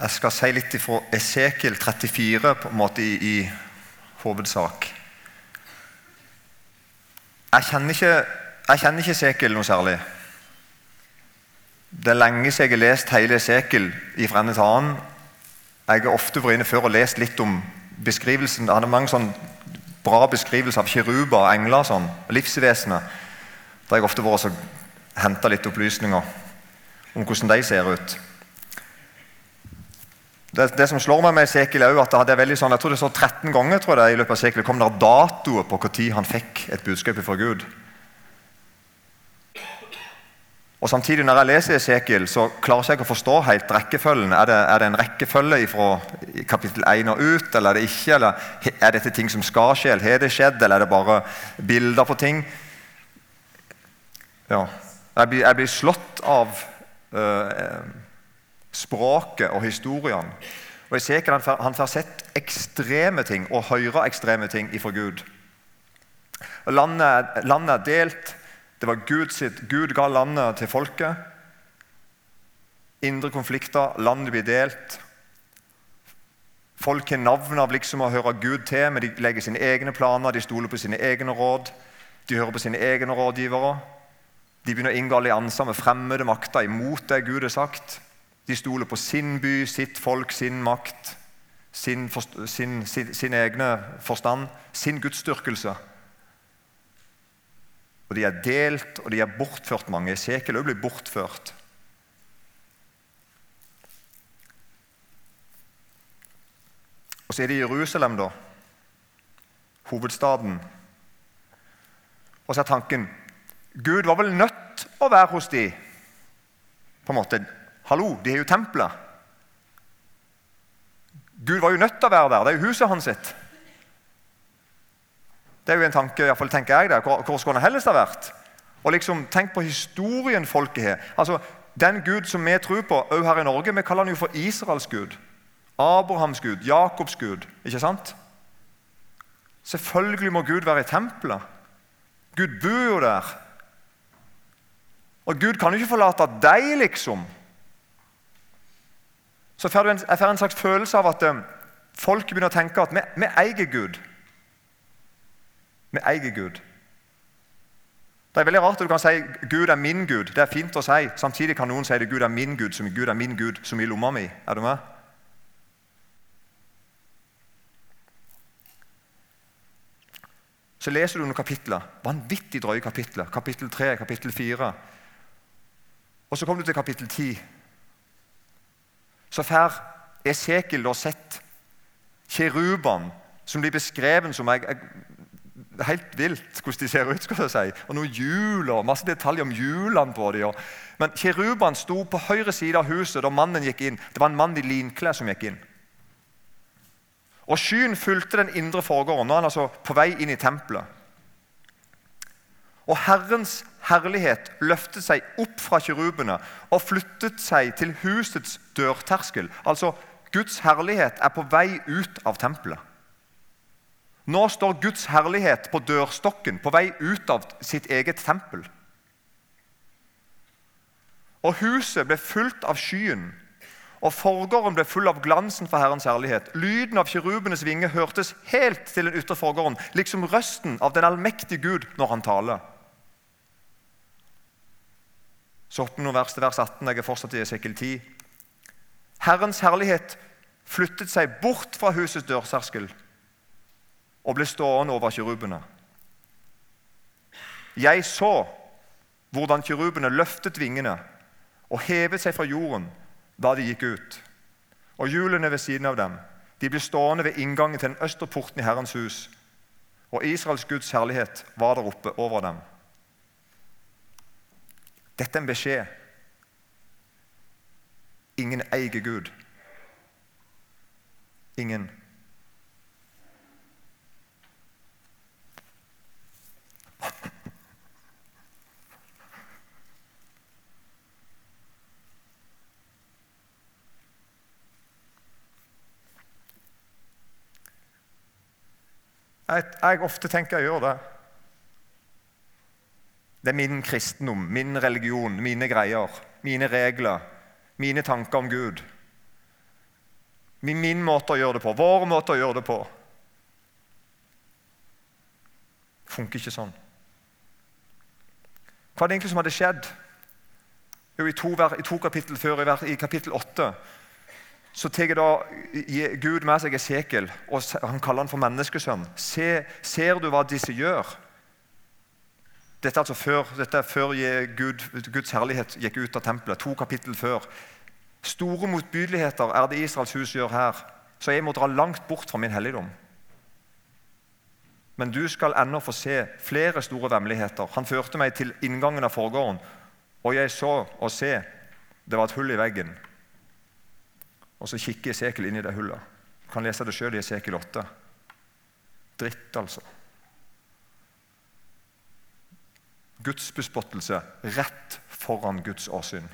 Jeg skal si litt fra Esekiel 34 på en måte i, i hovedsak. Jeg kjenner ikke, jeg kjenner ikke Esekiel noe særlig. Det er lenge siden jeg har lest hele Esekiel fra ende til annen. Jeg har ofte vært inne før og lest litt om beskrivelsen. Det hadde mange sånn bra beskrivelser av kiruber og engler, sånn, livsvesenet. Da har jeg ofte vært og henta litt opplysninger om hvordan de ser ut. Det, det, som slår meg med Esekiel er at det er veldig sånn, jeg tror det så 13 ganger tror jeg i løpet av Esekiel kom der datoer på når han fikk et budskap fra Gud. Og Samtidig, når jeg leser Esekiel, så klarer jeg ikke å forstå helt rekkefølgen. Er det, er det en rekkefølge fra kapittel 1 og ut, eller er det ikke? Eller er dette ting som skal skje, eller har det skjedd, eller er det bare bilder på ting? Ja, Jeg blir, jeg blir slått av uh, språket og historiene. Og Esekiel han, han får sett ekstreme ting og høre ekstreme ting ifra Gud. Landet, landet er delt. Det var Gud, sitt, Gud ga landet til folket. Indre konflikter, landet blir delt. Folk har navn av liksom å høre Gud til, men de legger sine egne planer, de stoler på sine egne råd. De hører på sine egne rådgivere. De begynner å inngå allianser med fremmede makter imot det Gud har sagt. De stoler på sin by, sitt folk, sin makt, sin, sin, sin, sin egne forstand, sin gudsdyrkelse. Og de er delt, og de er bortført mange. Esekiel òg blir bortført. Og så er det Jerusalem, da. Hovedstaden. Og så er tanken Gud var vel nødt å være hos de, på en måte Hallo, de har jo tempelet. Gud var jo nødt til å være der. Det er jo huset hans sitt. Det er jo en tanke, i fall tenker jeg det. Hvor, hvor skulle han helst ha vært? Og liksom, Tenk på historien folket har. Altså, Den Gud som vi tror på, også her i Norge, vi kaller han jo for Israels Gud. Abrahams Gud, Jakobs Gud. Ikke sant? Selvfølgelig må Gud være i tempelet. Gud bor jo der. Og Gud kan jo ikke forlate deg, liksom så får du en, jeg får en slags følelse av at um, folk begynner å tenke at vi, vi eier Gud. Vi eier Gud. Det er veldig rart at du kan si Gud er min Gud. Det er fint å si. Samtidig kan noen si det Gud er min Gud, som Gud er min Gud, som i lomma mi. Er du med? Så leser du noen kapitler. Vanvittig drøye kapitler. Kapittel 3, kapittel 4. Og så kommer du til kapittel 10 så får Esekiel da sett kirubene som blir beskrevet som jeg, jeg, helt vilt hvordan de ser ut. skal jeg si. Og noen hjul og masse detaljer om hjulene på dem. Men kirubene sto på høyre side av huset da mannen gikk inn. Det var en mann i linklær som gikk inn. Og Skyen fulgte den indre forgården. Nå er han altså på vei inn i tempelet. Og Herrens herlighet løftet seg opp fra kirubene og flyttet seg til husets dørterskel. Altså, Guds herlighet er på vei ut av tempelet. Nå står Guds herlighet på dørstokken, på vei ut av sitt eget tempel. Og huset ble fullt av skyen, og forgården ble full av glansen fra Herrens herlighet. Lyden av kirubenes vinger hørtes helt til den ytre forgården, liksom røsten av den allmektige Gud når han taler. Så og vi noen vers til vers 18. Jeg er fortsatt i Esekiel 10. Herrens herlighet flyttet seg bort fra husets dørserskel og ble stående over kirubene. Jeg så hvordan kirubene løftet vingene og hevet seg fra jorden da de gikk ut. Og hjulene ved siden av dem. De ble stående ved inngangen til den østre porten i Herrens hus. Og Israels Guds herlighet var der oppe over dem. Dette er en beskjed. Ingen eier Gud. Ingen. Jeg, jeg ofte tenker jeg gjør det. Det er min kristendom, min religion, mine greier, mine regler, mine tanker om Gud. Min, måte å gjøre det på, vår måte å gjøre det på. Funker ikke sånn. Hva er det egentlig som hadde skjedd? Jo, I to, i to kapittel før, i kapittel 8, så tar da Gud med seg Esekiel, og han kaller han for menneskesønn. Se, ser du hva disse gjør? Dette er altså før, dette er før Gud, Guds herlighet gikk ut av tempelet. To kapittel før. Store motbydeligheter er det Israels hus gjør her, så jeg må dra langt bort fra min helligdom. Men du skal ennå få se flere store vemmeligheter. Han førte meg til inngangen av forgården, og jeg så og se, det var et hull i veggen. Og så kikker Esekel inn i det hullet. Kan lese det sjøl i Esekel 8. Dritt, altså. Gudsbespottelse rett foran Guds åsyn.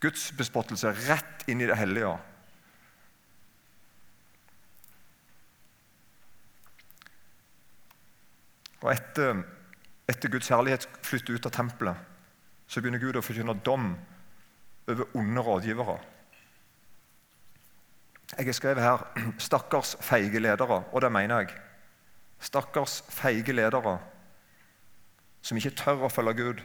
Guds bespottelse rett inn i det hellige. Og etter, etter Guds herlighet flytter ut av tempelet, så begynner Gud å forkynne dom over onde rådgivere. Jeg har skrevet her 'stakkars feige ledere', og det mener jeg. Stakkars feige ledere som ikke tør å følge Gud.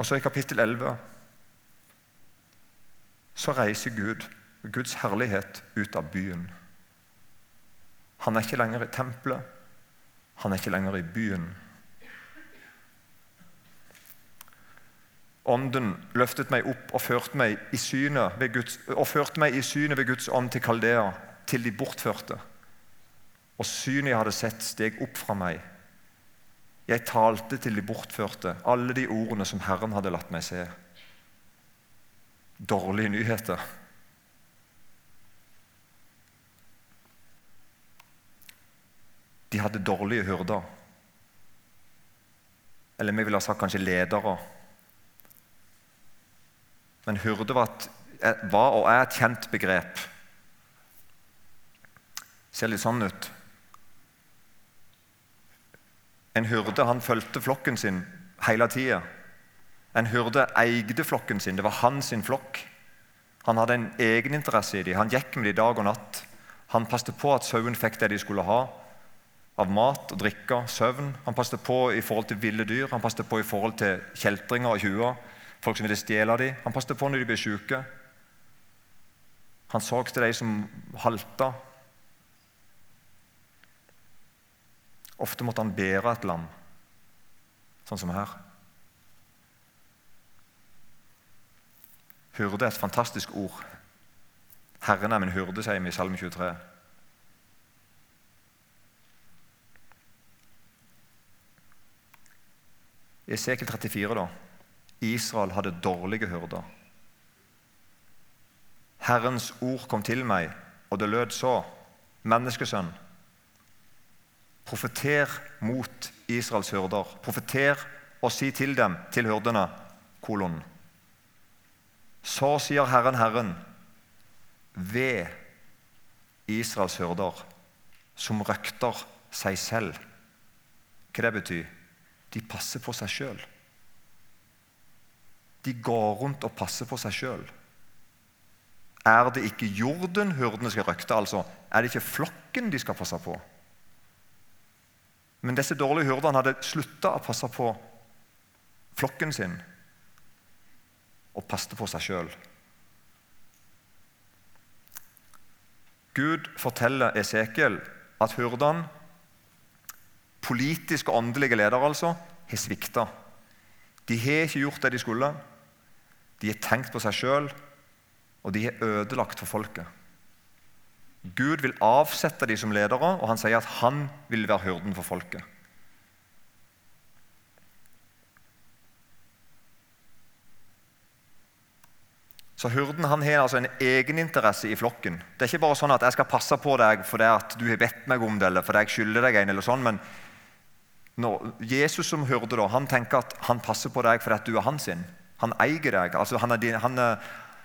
Og så i kapittel 11 så reiser Gud, Guds herlighet, ut av byen. Han er ikke lenger i tempelet. Han er ikke lenger i byen. Ånden løftet meg opp og førte meg i synet ved Guds, synet ved Guds ånd til Kaldea, til de bortførte. Og synet jeg hadde sett, steg opp fra meg. Jeg talte til de bortførte, alle de ordene som Herren hadde latt meg se. Dårlige nyheter. De hadde dårlige hyrder. Eller vi ville ha sagt kanskje ledere. Men hyrde var, var og er et kjent begrep. Ser litt sånn ut. En hyrde han fulgte flokken sin hele tida. En hyrde eide flokken sin. Det var hans flokk. Han hadde en egeninteresse i dem. Han gikk med dem dag og natt. Han passet på at sauen fikk det de skulle ha av mat og drikke, søvn. Han passet på i forhold til ville dyr, han passet på i forhold til kjeltringer og tjuver. Folk som ville stjele dem. Han passet på når de ble syke. Han så til de som halta. Ofte måtte han bære et lam, sånn som her. Hyrde er et fantastisk ord. Herren er min hyrde, sier vi i Salme 23. I Esekiel 34 da, Israel hadde dårlige hyrder. Herrens ord kom til meg, og det lød så.: Menneskesønn, profeter mot Israels hyrder. Profeter og si til dem, til hyrdene, kolon. Så sier Herren, Herren, ved Israels hyrder, som røkter seg selv. Hva det betyr? De passer på seg sjøl. De går rundt og passer på seg sjøl. Er det ikke jorden hurdene skal røkte? altså? Er det ikke flokken de skal passe på? Men disse dårlige hyrdene hadde slutta å passe på flokken sin og passet på seg sjøl. Gud forteller Esekiel at hyrdene politiske og åndelige ledere altså, har svikta. De har ikke gjort det de skulle. De har tenkt på seg sjøl, og de har ødelagt for folket. Gud vil avsette dem som ledere, og han sier at han vil være hyrden for folket. Så Hyrden han har altså en egeninteresse i flokken. Det er ikke bare sånn at jeg skal passe på deg fordi at du har bedt meg om det, eller fordi jeg skylder deg en, eller sånn, men når Jesus som hørte da, han tenker at han passer på deg fordi du er hans sin. Han eier deg. altså han er din, han er,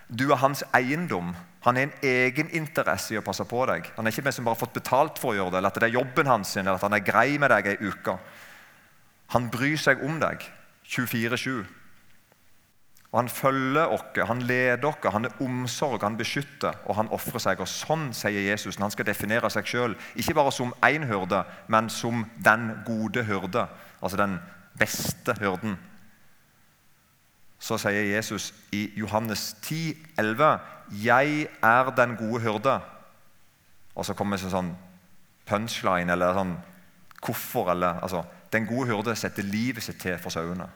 Du er hans eiendom. Han har en egeninteresse i å passe på deg. Han er ikke med som bare har fått betalt for å gjøre det, eller at det er jobben hans, eller at han er grei med deg ei uke. Han bryr seg om deg 24-7. Og Han følger oss, han leder oss, han er omsorg, han beskytter og han ofrer seg. Og Sånn sier Jesus når han skal definere seg sjøl. Ikke bare som én hyrde, men som den gode hyrde. Altså den beste hyrden. Så sier Jesus i Johannes 10, 11, 'Jeg er den gode hyrde'. Og så kommer det sånn punchline eller sånn hvorfor. eller altså, Den gode hyrde setter livet sitt til for sauene.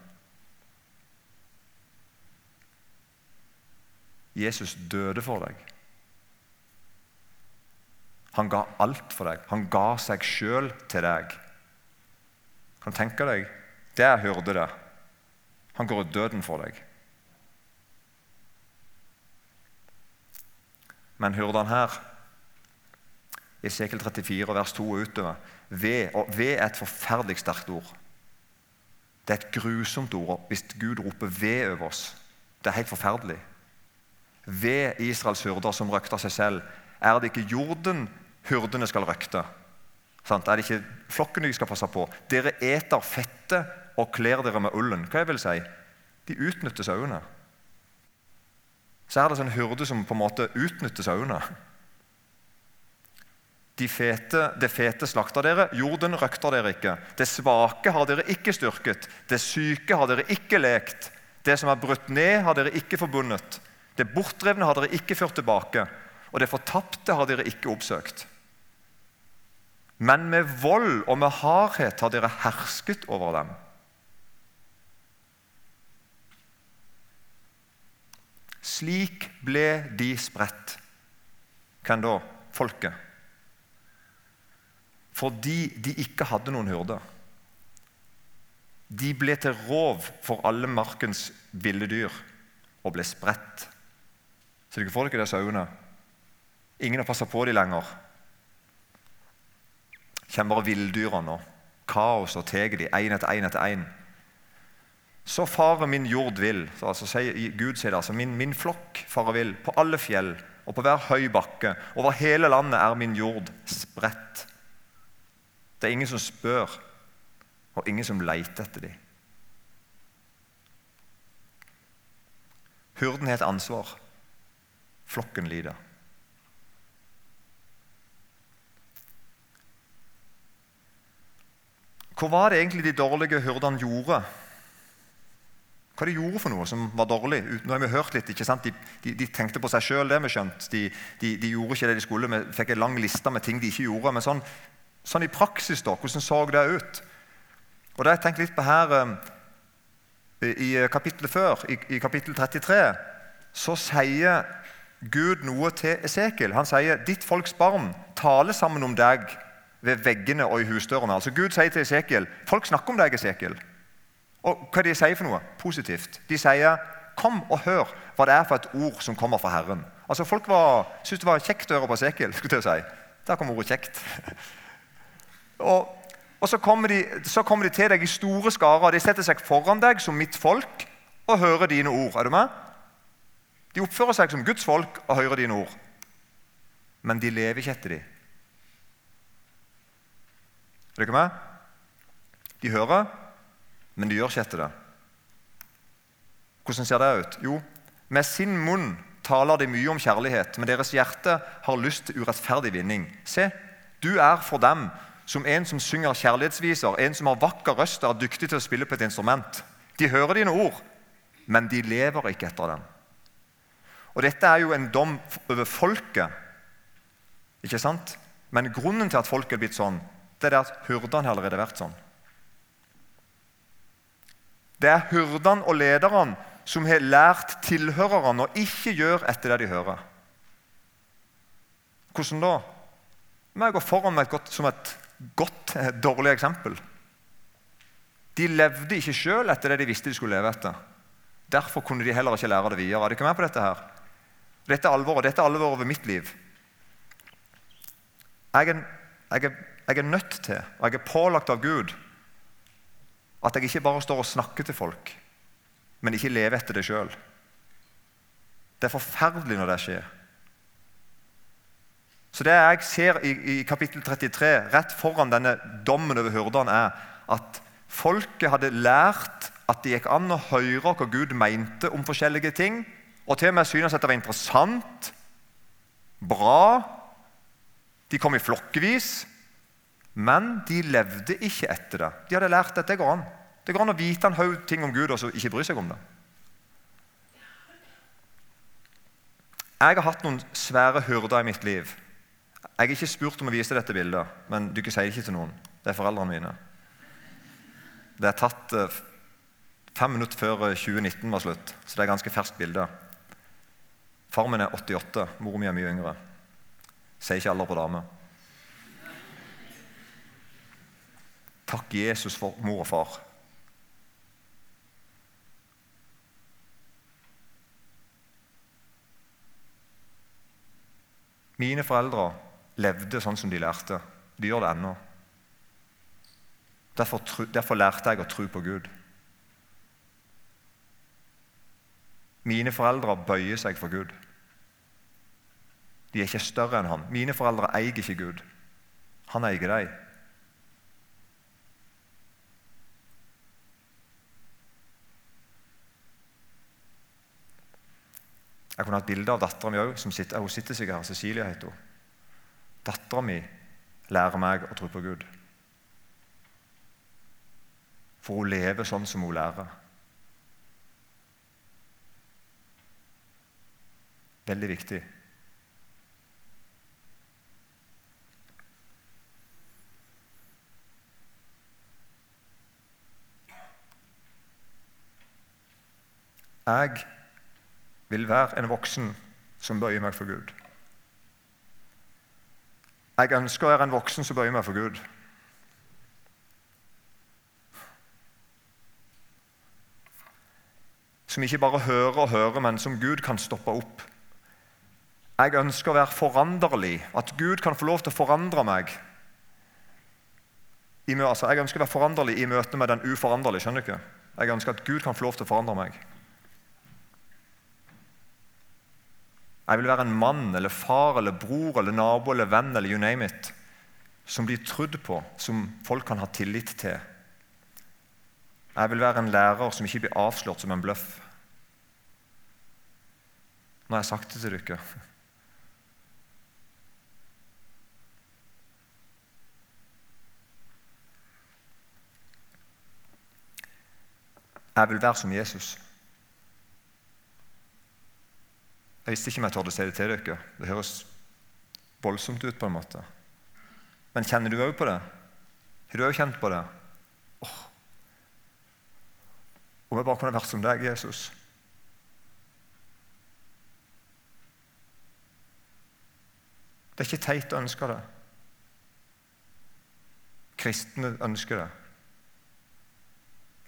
Jesus døde for deg. Han ga alt for deg. Han ga seg sjøl til deg. Kan du tenke deg? Jeg hørte det. Han går ut døden for deg. Men hyrdene her, i Sekel 34, vers 2 og utover ved, og ved er et forferdelig sterkt ord. Det er et grusomt ord hvis Gud roper 'ved' over oss. Det er helt forferdelig ved Israels hyrder som røkter seg selv, er det ikke jorden hyrdene skal røkte. Sant? Er det ikke flokken de skal passe på? Dere eter fettet og kler dere med ullen. Hva jeg vil si? De utnytter sauene. Så er det en hyrde som på en måte utnytter sauene. De fete, det fete slakter dere, jorden røkter dere ikke. Det svake har dere ikke styrket, det syke har dere ikke lekt. Det som er brutt ned, har dere ikke forbundet. Det bortdrevne har dere ikke ført tilbake, og det fortapte har dere ikke oppsøkt. Men med vold og med hardhet har dere hersket over dem. Slik ble de spredt. Hvem da? Folket. Fordi de ikke hadde noen hyrde. De ble til rov for alle markens ville dyr og ble spredt så dere får dere disse sauene. Ingen har passa på dem lenger. kommer bare villdyrene nå. Kaos og tar de én etter én etter én. Så farer min jord vill. Altså, Gud sier det, altså, min, min flokk farer vill på alle fjell og på hver høy bakke. Over hele landet er min jord spredt. Det er ingen som spør, og ingen som leter etter dem. Hurden har et ansvar. Flokken lider. Hva var det egentlig de dårlige hyrdene gjorde? Hva de gjorde for noe som var dårlig? Nå har vi hørt litt, ikke sant? De, de, de tenkte på seg sjøl, det vi skjønt. De, de, gjorde ikke det de skulle. Vi fikk en lang liste med ting de ikke gjorde. Men sånn, sånn i praksis, da, hvordan så det ut? Og det har jeg tenkt litt på her eh, i kapittelet før, i, i kapittel 33, så sier Gud noe til Esekiel. Han sier ditt folks barn taler sammen om deg ved veggene og i husdørene. Altså Gud sier til Esekiel folk snakker om deg, Esekiel. Og hva de sier for noe? Positivt. De sier kom og hør hva det er for et ord som kommer fra Herren. Altså Folk syntes det var kjekt å høre på Esekiel. skulle jeg si. Der kom ordet 'kjekt'. og, og så, kommer de, så, kommer de, til deg i store skarer. De setter seg foran deg som mitt folk og hører dine ord. Er du med? De oppfører seg som Guds folk og hører dine ord. Men de lever ikke etter dem. Er dere med? De hører, men de gjør ikke etter det. Hvordan ser det ut? Jo, med sin munn taler de mye om kjærlighet, men deres hjerte har lyst til urettferdig vinning. Se, du er for dem som en som synger kjærlighetsviser, en som har vakker røst og er dyktig til å spille på et instrument. De hører dine ord, men de lever ikke etter dem. Og Dette er jo en dom over folket. Ikke sant? Men grunnen til at folket er blitt sånn, det er at hyrdene har allerede vært sånn. Det er hyrdene og lederne som har lært tilhørerne å ikke gjøre etter det de hører. Hvordan da? Må går gå foran med et godt, som et godt, eh, dårlig eksempel. De levde ikke sjøl etter det de visste de skulle leve etter. Derfor kunne de heller ikke lære det videre. Er ikke med på dette her? Dette er alvoret. Dette er alvoret over mitt liv. Jeg er, jeg, er, jeg er, nødt til, og jeg er pålagt av Gud, at jeg ikke bare står og snakker til folk, men ikke lever etter det sjøl. Det er forferdelig når det skjer. Så Det jeg ser i, i kapittel 33, rett foran denne dommen over hyrdene, er at folket hadde lært at det gikk an å høre hva Gud mente om forskjellige ting, og til og med synes at det var interessant, bra. De kom i flokkevis, men de levde ikke etter det. De hadde lært at det går an. Det går an å vite en haug ting om Gud og så ikke bry seg om det. Jeg har hatt noen svære hyrder i mitt liv. Jeg er ikke spurt om å vise dette bildet, men du sier det ikke til noen. Det er foreldrene mine. Det er tatt eh, fem minutter før 2019 eh, var slutt, så det er et ganske ferskt bilde. Far min er 88, mor mi er mye yngre. Sier ikke alder på dame. Takk Jesus for mor og far. Mine foreldre levde sånn som de lærte. De gjør det ennå. Derfor, derfor lærte jeg å tro på Gud. Mine foreldre bøyer seg for Gud. De er ikke større enn han. Mine foreldre eier ikke Gud. Han eier dem. Jeg kunne hatt bilde av dattera mi òg. Hun sitter sikkert her. Cecilia heter hun. Dattera mi lærer meg å tro på Gud. For hun lever sånn som hun lærer. Veldig viktig. Jeg vil være en voksen som bøyer meg for Gud. Jeg ønsker å være en voksen som bøyer meg for Gud. Som ikke bare hører og hører, men som Gud kan stoppe opp. Jeg ønsker å være foranderlig, at Gud kan få lov til å forandre meg. Altså, jeg ønsker å være foranderlig i møte med den uforanderlige. skjønner du ikke? Jeg ønsker at Gud kan få lov til å forandre meg. Jeg vil være en mann eller far eller bror eller nabo eller venn eller you name it, som blir trodd på, som folk kan ha tillit til. Jeg vil være en lærer som ikke blir avslørt som en bløff. Nå har jeg sagt det til dere. Jeg vil være som Jesus. Jeg visste ikke om jeg torde å si det til dere. Det høres voldsomt ut. på en måte. Men kjenner du òg på det? Har du òg kjent på det? Åh. Om jeg bare kunne vært som deg, Jesus. Det er ikke teit å ønske det. Kristne ønsker det.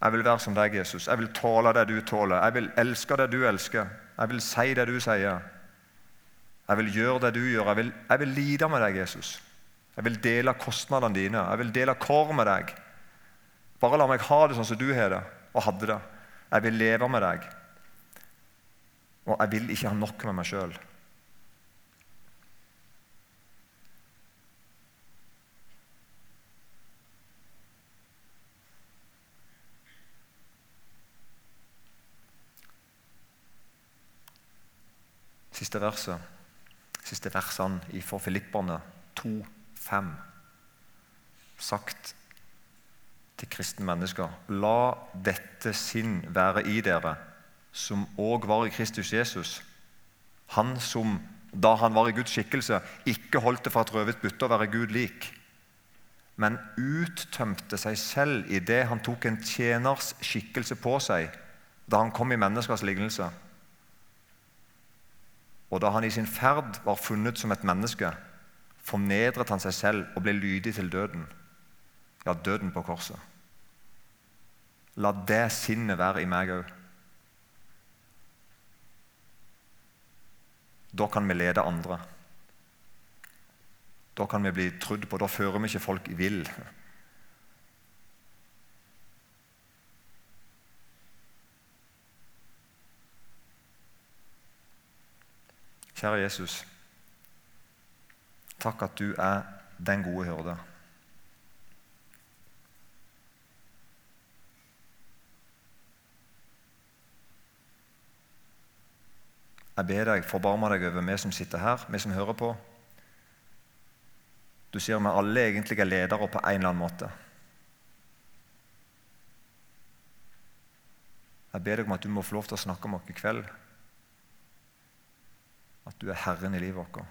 Jeg vil være som deg, Jesus. Jeg vil tåle det du tåler. Jeg vil elske det du elsker. Jeg vil si det du sier. Jeg vil gjøre det du gjør. Jeg vil, jeg vil lide med deg, Jesus. Jeg vil dele kostnadene dine. Jeg vil dele kår med deg. Bare la meg ha det sånn som du har det og hadde det. Jeg vil leve med deg. Og jeg vil ikke ha nok med meg sjøl. Siste verset, siste versene for Filipperne 2,5, sagt til kristne mennesker La dette sinn være i dere, som òg var i Kristus Jesus. Han som, da han var i Guds skikkelse, ikke holdt det for et røvet bytte å være Gud lik, men uttømte seg selv i det han tok en tjeners skikkelse på seg da han kom i menneskers lignelse. Og da han i sin ferd var funnet som et menneske, fornedret han seg selv og ble lydig til døden. Ja, døden på korset. La det sinnet være i meg òg. Da kan vi lede andre. Da kan vi bli trudd på. Da fører vi ikke folk vill. Kjære Jesus, takk at du er den gode hyrde. Jeg ber deg, forbarme deg over vi som sitter her, vi som hører på. Du sier vi alle egentlig er ledere på en eller annen måte. Jeg ber deg om at du må få lov til å snakke om oss i kveld. At du er Herren i livet vårt.